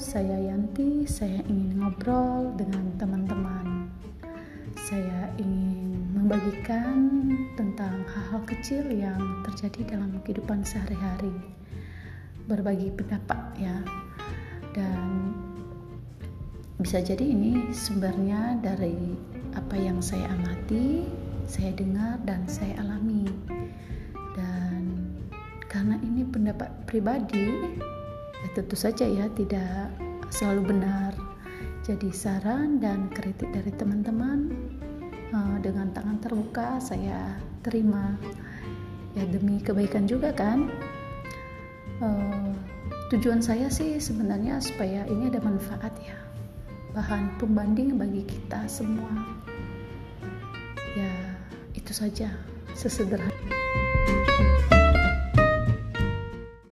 Saya Yanti. Saya ingin ngobrol dengan teman-teman. Saya ingin membagikan tentang hal-hal kecil yang terjadi dalam kehidupan sehari-hari. Berbagi pendapat ya. Dan bisa jadi ini sumbernya dari apa yang saya amati, saya dengar dan saya alami. Dan karena ini pendapat pribadi, tentu saja ya tidak selalu benar. Jadi saran dan kritik dari teman-teman uh, dengan tangan terbuka saya terima. Ya demi kebaikan juga kan. Uh, tujuan saya sih sebenarnya supaya ini ada manfaat ya. Bahan pembanding bagi kita semua. Ya itu saja sesederhana